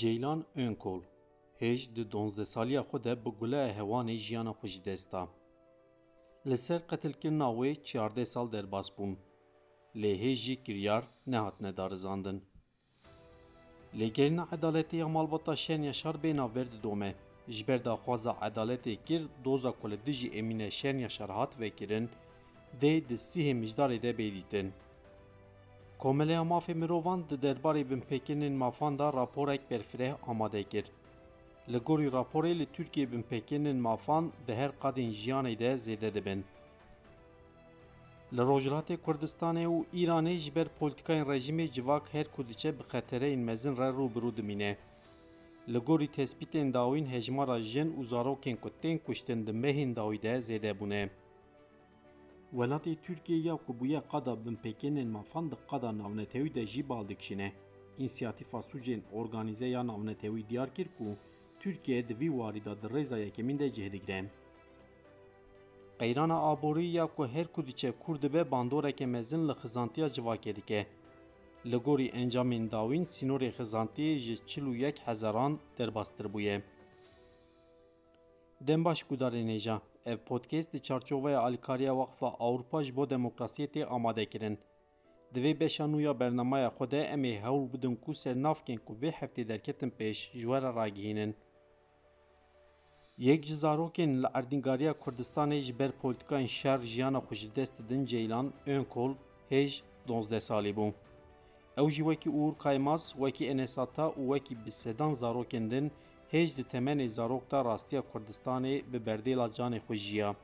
Ceylan Önkol hêj di donzdeh saliya xwe de bi guleya hewanê jiyana xwe jî desta. Li ser qetilkirina wê çardeh sal derbas bûn. Lê hêj jî kiryar nehatine darizandin. Lêgerîna edaletê ya malbata Şen Yaşar bêhna ver didome. Ji ber daxwaza edaletê kir doza ku li dijî Emîne Şen Yaşar hat vekirin, dê di sîhê mijdarê de bêdîtin. Komeleya Mafê Mirovan di derbarê binpêkirinin mafan da raporek berfireh amade kir. Li gorî raporê li Tirkiye binpêkirinin mafan di her qadên jiyanê de zêde dibin. Li Rojhilatê Kurdistanê û Îranê ji ber polîtikayên civak her ku diçe bi xetereyên mezin re rûbirû dimîne. Li gorî tespîtên dawîn hejmara jin û zarokên ku tên kuştin di mehên dawî de zêde bûne. Welatê Tirkiyeya ku bûye qada binpêkirinin mafan di qada navnetewî de jî bal dikişîne. İnsiyatîfa Sucên Organîze ya Navnetewî diyar kir ku Tirkiye di vî warî da di rêza yekemîn de cih. Qeyrana aborî ya ku her ku diçe kur dibe bandoreke mezin li xizantiya civakê dike. Li gorî encamên dawîn sînorê xizantiyê ji çil û yek hezaran derbastir bûye. Dembaş gudarê ev podcast di çarçoveya alîkariya Waqfa Awropa ji bo demokrasiyê tê amadekirin. Di vê beşa nû ya bernamaya xwe de em ê hewl bidin ku sernavkên ku vê heftê derketin pêş ji we re ragihînin. Yek ji zarokên li erdîngariya Kurdistanê ji ber polîtikayên şer jiyana xwe ji dest didin Ceylan Önkol hêj donzdeh salî bû. Ew jî Ûr Kaymaz, wekî Enesata û wekî hêj di temenê zarok da rastiya Kurdistanê bi berdêla canê xwe jiya.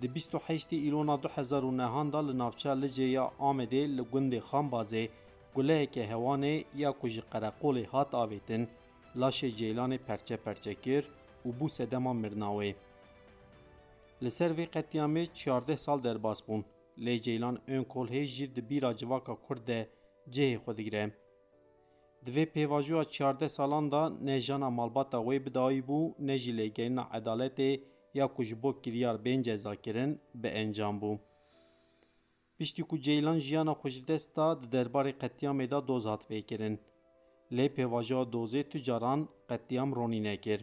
Di 28 îlona 2009 da li navçeya Licê ya Amedê li gundê Xambazê guleheke hewanê ya ku ji qereqolê hat avêtin, laşê Ceylanê perçe perçe kir û bû sedema mirnawê. Li ser vê qetiyamê çardeh sal derbas bûn. Lê Ceylan Önkol hêj jî di bîra civaka Kurd de cihê xwe digire. Di vê pêvajoya çardeh salan da ne jana malbata wê bidawî bû ne jî lêgerîna edaletê ya ku ji bo kiryar bên cezakirin bi encam bû. Piştî ku Ceylan jiyana xwe ji dest da di derbarê qetiyamê da doz hat vêkirin. Lê pêvajoya dozê tu caran qetiyam ronî nekir.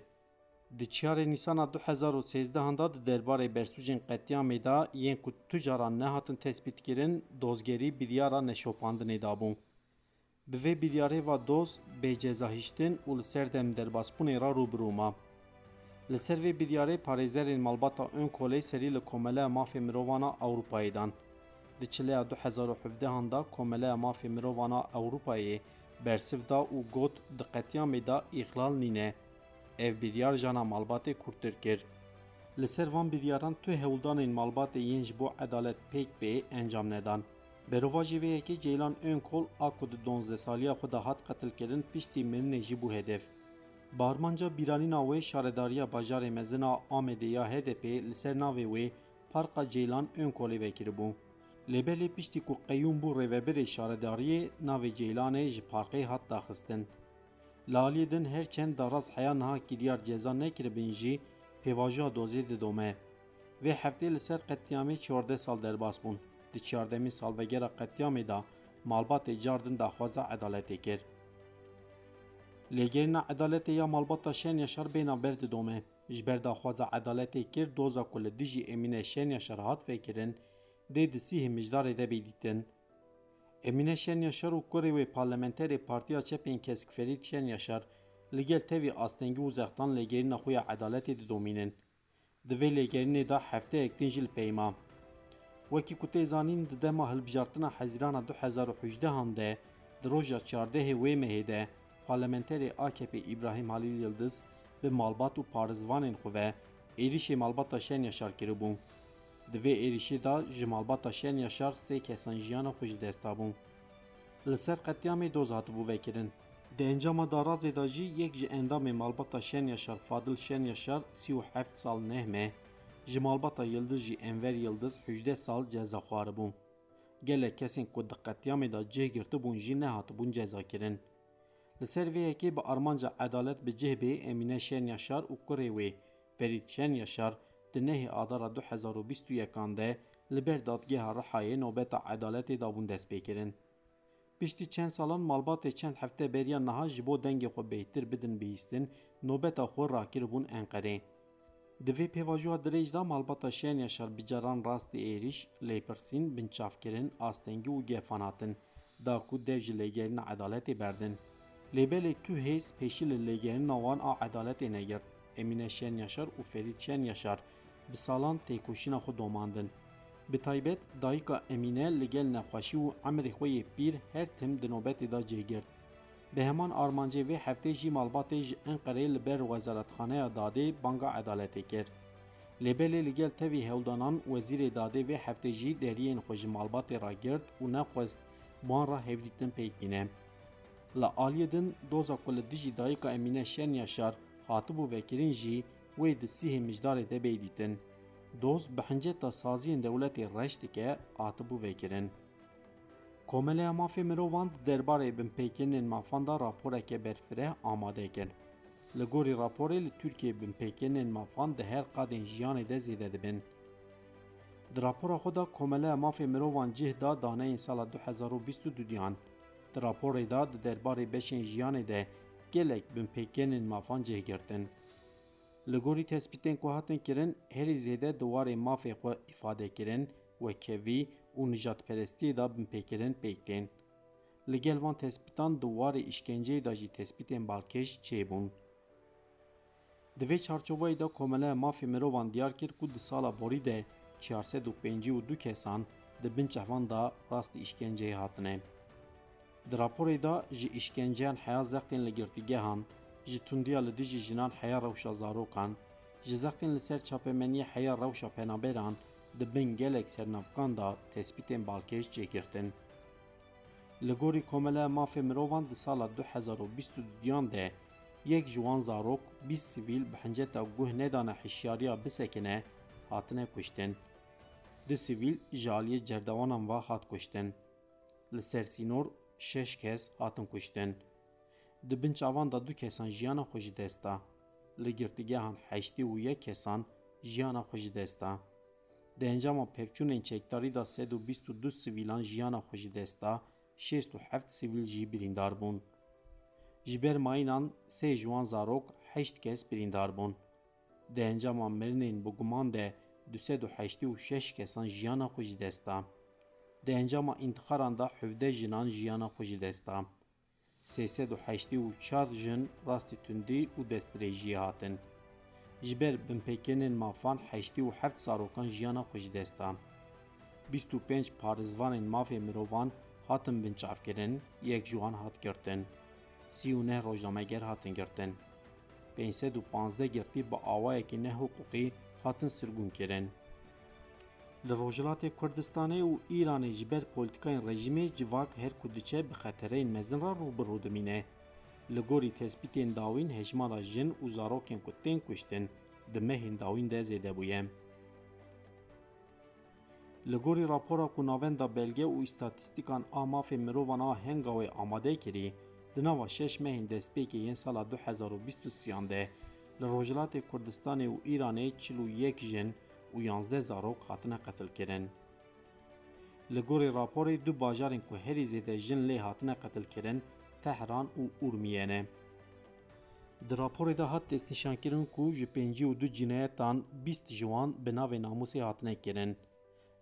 Di çiyarê Nîsana 2013 da di derbarê bersûcên qetiyamê da yên ku tu caran nehatin tespîtkirin dozgerî biryara neşopandinê dabû. Bi vê biryarê va doz bêcezahîştin û li ser dem derbasbûnê ra rûbirûma. Li ser vê biryarê parêzerên malbata Önkolê serî li Komeleya Mafê Mirovana Ewropayê dan. Di çileya 2017 da Komeleya Mafê Mirovana Ewropayê bersiv da û got di qetiyamê da îxlal nîne. Ev biryar jana malbatê kurtir kir. Li ser van biryaran tu hewldanên malbatê yên ji bo edalet pêk bê encam nedan. Berova jî vê Ceylan Önkol a ku di 12 saliya xwe de hat qetilkirin piştî mirinê jî hedef. Barmanca bîranîna wê şaredariya bajarê mezina Amedê ya HDP li ser navê Parka Ceylan Önkolê vekiribû. Lêbelê piştî ku qeyûm bû rêveberê şaredariyê navê Ceylanê ji parkê hat daxistin. Li aliyê din her çend daraz heya niha kiryar ceza nekiribin jî pêvajoya dozê didome. Vê heftê li ser qetiyamê çordeh sal derbas bûn. د 14 سالوګر قتیام دا مالبات جاردن د خوازه عدالت کړ لګرنا عدالت یا مالبات شین یشر بین برد دومه جبر د خوازه عدالت کړ دوزا کول دیجی امینه شین یشر هات فکرن د دسیه مجدار ده بیدیتن Emine Şen Yaşar û Kurê wê parlamenteri Partiya Çepên Keskferî Şen Yaşar li gel tevî astengî û zextan lêgerîna xwe ya edaletê didomînin. Di vê lêgerînê de hefteyek din jî li peyma. Wekî ku tê zanîn di dema hilbijartina hezîrana 2018 de di roja çardehê wê mehê de AKP İbrahim Halil Yıldız bi malbat û parêzvanên xwe ve êrişê malbata Şen Yaşar kiribû. Di vê êrişê da ji malbata Şen Yaşar sê kesan jiyana xwe ji dest dabûn. Li ser qetiyamê doz hatibû vekirin. Di encama darazê da jî yek ji endamê malbata Şen Yaşar Fadil Şen Yaşar sî û heft sal nehme, ji malbata Yıldız jî Enver Yıldız hüjde sal ceza xwaribû. Gelek kesên ku di qetiyamê da cih girtibûn jî nehatibûn cezakirin. Li ser vê yekê bi armanca edalet bi cih bê Emîne Şen Yaşar û kurê wê Ferîd Şen Yaşar di nehê adara 2021 de li ber dadgeha Rihayê nobeta edaletê dabûn destpêkirin. Piştî çend salan malbatê çend hefte beriya niha ji bo dengê xwe bêhtir bidin bihîstin, nobeta xwe rakiribûn Enqerê. Di vê pêvajoya dirêj da malbata şen yaşar bicaran rastî êriş, lêpirsîn, binçavkirin, astengî û gefanatin, da ku dev ji lêgerîna edaletê berdin. Lêbelê tu hêz pêşî li lêgerîna a edaletê negirt. Emîne Şen Yaşar û Ferîd Şen Yaşar bi salan têkoşîna xwe domandin. Bi taybet dayika Emîne li gel nexweşî û emirê xwe her tim di nobetê da cêgirt. Bi heman armancê vê heftê jî malbatê ji Enqerê li ber Wezaretxaneya Dadê banga edaletê kir. Lêbelê li gel tevî hewdanan wezîrê dadê vê heftê jî deriyên xwe ji malbatê ragirt û nexwest wan ra hevdîtin pêk bîne. Li aliyê din doza ku li dijî dayika Emîne Şen Yaşar hatibû vekirin jî wê di sîhê mijdarê de bê dîtin. Doz bi hinceta saziyên dewletê reş dike hatibû vekirin. Komeleya mafê mirovan di derbarê binpêkirînên mafan da raporeke berfireh amade kir. Li gorî raporê li Tirkiye binpêkirînên mafan di her qadên jiyanê de zêde dibin. Di rapora xwe da Komeleya Mafê Mirovan cih da daneyên sala 2022 diyan. Di raporê da di derbarê beşên jiyanê de gelek binpêkirînên mafan cihgirtin. Li gorî tespîtên ku hatin kirin, herî zêde di warê mafê xwe îfade kirin, wekevî û nijadperestiyê da binpêkirin pêk tên. Li gel van tespîtan di warê îşkenceyê da jî tespîtên balkêş çêbûn. Di vê çarçovayê de Komeleya Mafê Mirovan diyar kir ku di sala borî de 452 kesan di bin çevan da rastî îşkenceyê hatine. Di raporê da ji îşkenceyan heya zextên li girtîgehan, ji tundiya li dijî jinan heya rewşa zarokan, ji zextên li ser çapemeniya heya rewşa penaberan دبن گلک سرنافکان دا تسبیتین بالکش جگرتن. لگوری کومله مافه مروان دی سال 2022 ده یک جوان زاروک 20 سیویل بحنجتا گوه ندانه حشیاریا بسکنه هاتنه کشتن. دی سیویل جالی جردوانان و هات کشتن. لسرسینور شش کس هاتن کشتن. دی بنچاوان دا دو کسان جیان خوشی دستا. لگرتگه هن حشتی و یک کسان جیان خوشی دستا. Di encama pevçûnên çekdarî da sed û bîst û du sivîlan jiyana xwe ji desta, şêst û heft sivîl jî birîndar bûn. Ji ber mayînan sê ji wan zarok heşt kes birîndar bûn. Di encama mirinên bi guman de du sed û heştî û şeş kesan jiyana xwe ji desta. Di encama întixaran da hevde jinan jiyana xwe ji desta. Sêsed û heştî û çar jin rastî tundî û destdirêjiyê hatin. Ji ber binpêkirînên mafan heştî û heft zarokan jiyana xwe ji desta. Bîst û pênc parêzvanên mafê mirovan hatin binçavkirin, yek ji wan hat girtin. Sî û neh rojnameger hatin girtin. Pênsed û panzdeh girtî bi awayekî nehiqûqî hatin sirgûnkirin. Li Rojhilatê Kurdistanê û Îranê ji ber polîtikayên rejîmê civak her ku diçe bi xetereyên mezin re rûbirû dimîne. Li gorî tespîtên dawîn hejmara jin û zarokên ku tên kuştin, di mehên dawîn de zêde bûye. Li gorî rapora ku navenda belge û îstatîstîkan a mafê mirovan a henga wê amade kirî, di nava şeş mehên destpêkê yên sala 2023 de li Rojhilatê Kurdistanê û Îranê çil û yek jin û yanzdeh zarok hatine qetilkirin. Li gorî raporê du bajarên ku herî zêde jin lê hatine qetilkirin, Tehran û Urmiye ne. Di raporê de hat destnîşankirin ku ji pêncî û du cinayetan bîst ji wan bi navê namusê hatine kirin.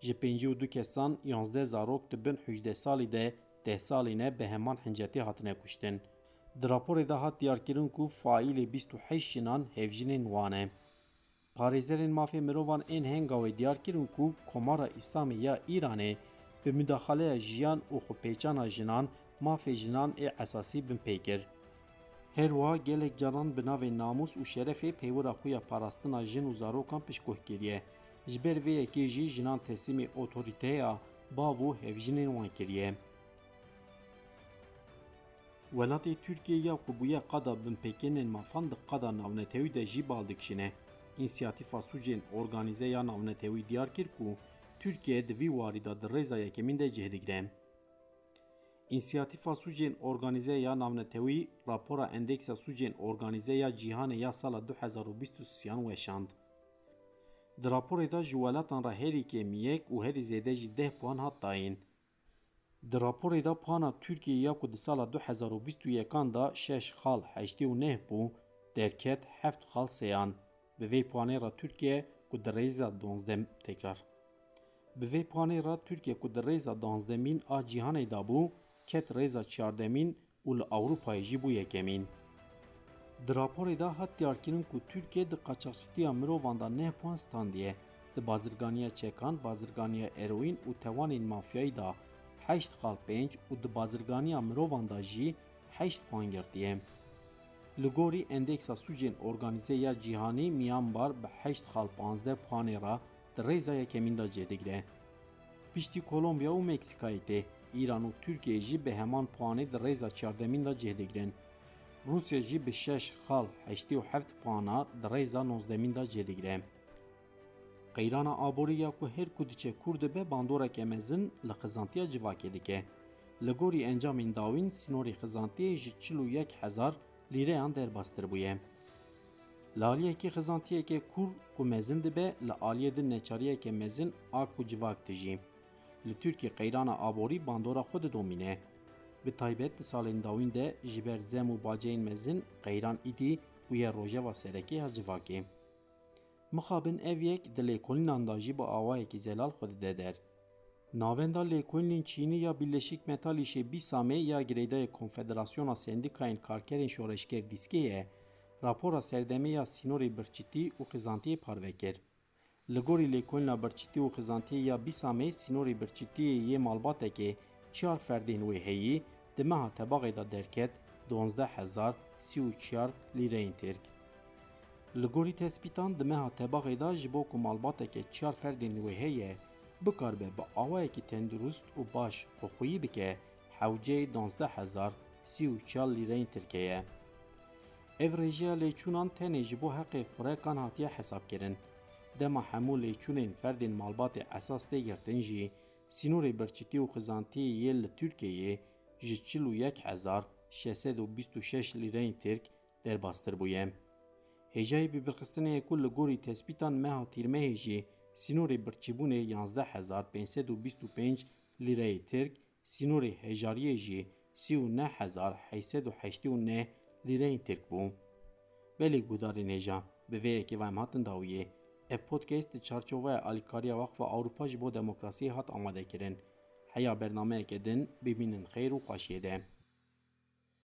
Ji pêncî û du kesan yanzdeh zarok di bin hûjdeh salî de deh salî ne bi heman hincetî hatine kuştin. Di raporê de hat diyarkirin ku faîlê bîst jinan hevjinên wan e. Parêzerên mafê mirovan ên henga wê diyar ku Komara İslamî ya Îranê bi müdaxaleya jiyan û xwepêçana jinan mafê jinan ê esasî bin pêkir. Her wiha gelek caran bi navê namus û şerefê pêwira xwe ya parastina jin û zarokan piştgoh kiriye. Ji ber vê yekê jî jinan teslîmê otorîteya bav û hevjinên wan kiriye. Welatê Tirkiye ya ku bûye qada binpêkirînên mafan di qada navnetewî de jî bal dikişîne. İnsiyatîfa Sucên Organize ya Navnetewî diyar kir ku Tirkiye di vî warî da di rêza yekemîn de cih digire. İnsiyatîfa Sucên Organize ya Navnetewî rapora endeksa Sucên Organize ya Cîhanê ya sala 2023 weşand. Di raporê da ji welatan re herî kêm yek û herî zêde jî deh puan hat dayîn. Di raporê de pana Tirkiyeyê ku di sala 2021 da şeş xal heştê û neh bû derket heft xal seyan. Bi vê panê ra Tirkiye ku di rêza donzdem tekrar. Bi vê panê ra Tirkiye ku di rêza danzdemîn a cîhanê da bû ket rêza çardemîn û li Ewropayê jî bû yekemîn. Di raporê de hat diyarkirin ku Tirkiye di qaçaxçitiya mirovan da neh puan standiye. Di bazirganiya çekan, bazirganiya eroîn û tewanên mafyayî da heşt xal pênc û di bazirganiya mirovan da jî heşt puan girtiye. Li gorî endeksa sucên organîze ya cîhanî Myanmar bi heşt xal panzdeh puanê ra di rêza yekemîn da cêdigire. Piştî Kolombiya û Meksikayê tê, İran û Tirkiye jî bi heman puanê di rêza çardemîn da cêdigirin. Rusya jî bi şeş xal heştê û heft puana di rêza nozdemîn da cêdigire. Qeyrana aborî ya ku her ku diçe kur dibe bandoreke mezin li xizantiya civakê dike. Li gorî encamên dawîn sînorê xizantiyê ji çil û yek hezar lîreyan derbastir bûye. Li aliyekê xizantiyekê kur ku mezin dibe li aliyê din neçariyeke mezin a ku civak dijî. Li Tirkiye qeyrana aborî bandora xwe didomîne. Bi taybet di salên dawîn de ji ber zem û baceyên mezin qeyran îdî bûye rojeva serekê ya civakê. Mixabin ev yek di lêkolînan da jî bi awayekî zelal xwe dide der. Navenda lêkolînên Çînî ya Birleşik Metalîşê Bîsamê ya girêdayê Konfederasyona Sendikayên Karkerên Şoreşker Dîskeyê rapora serdemê ya sînorê birçîtî û xizantiyê parve kir. Լգորի լեկոլնա բրչիտի ու խզանտի յա բիսամե սինորի բրչիտի յե մալբատեկե չար ֆերդին ու հեյի դմա հատաբաղ դա դերկետ 12034 լիրեին տերկ։ Լգորի տեսպիտան դմա հատաբաղ դա ժբո ու մալբատեկե չար ֆերդին ու հեյե բկար բե բա ավայեկի տենդրուստ ու բաշ օխուի բկե حوجه 12034 լիրեին տերկեյե։ Ev rêjeya lêçûnan tenê ji bo heqê xurekan hatiye hesabkirin. Dema hemû lêçûnên ferdên malbatê esas tê girtin jî sînorê birçîtî û xizantiyê yê li Tirkiyeyê ji çil û yek hezar şeşsed û bîst û şeş lîreyên Tirk derbastir bûye. Hêjayê bibirxistinê ku li gorî tespîtan meha tîrmehê jî sînorê birçîbûnê yanzdeh hezar pênsed û bîst û pênc lîreyê Tirk, sînorê hejariyê jî sî û neh hezar heysed û heştî û neh lîreyên Tirk bû. Belê gudarên hêja bi vê yekê ve em hatin dawiyê. Ev podcast di çarçovaya alîkariya Waqfa Awropa ji bo demokrasiyê hat amadekirin. Heya bernameyeke din bibînin xêr û xweşiyê.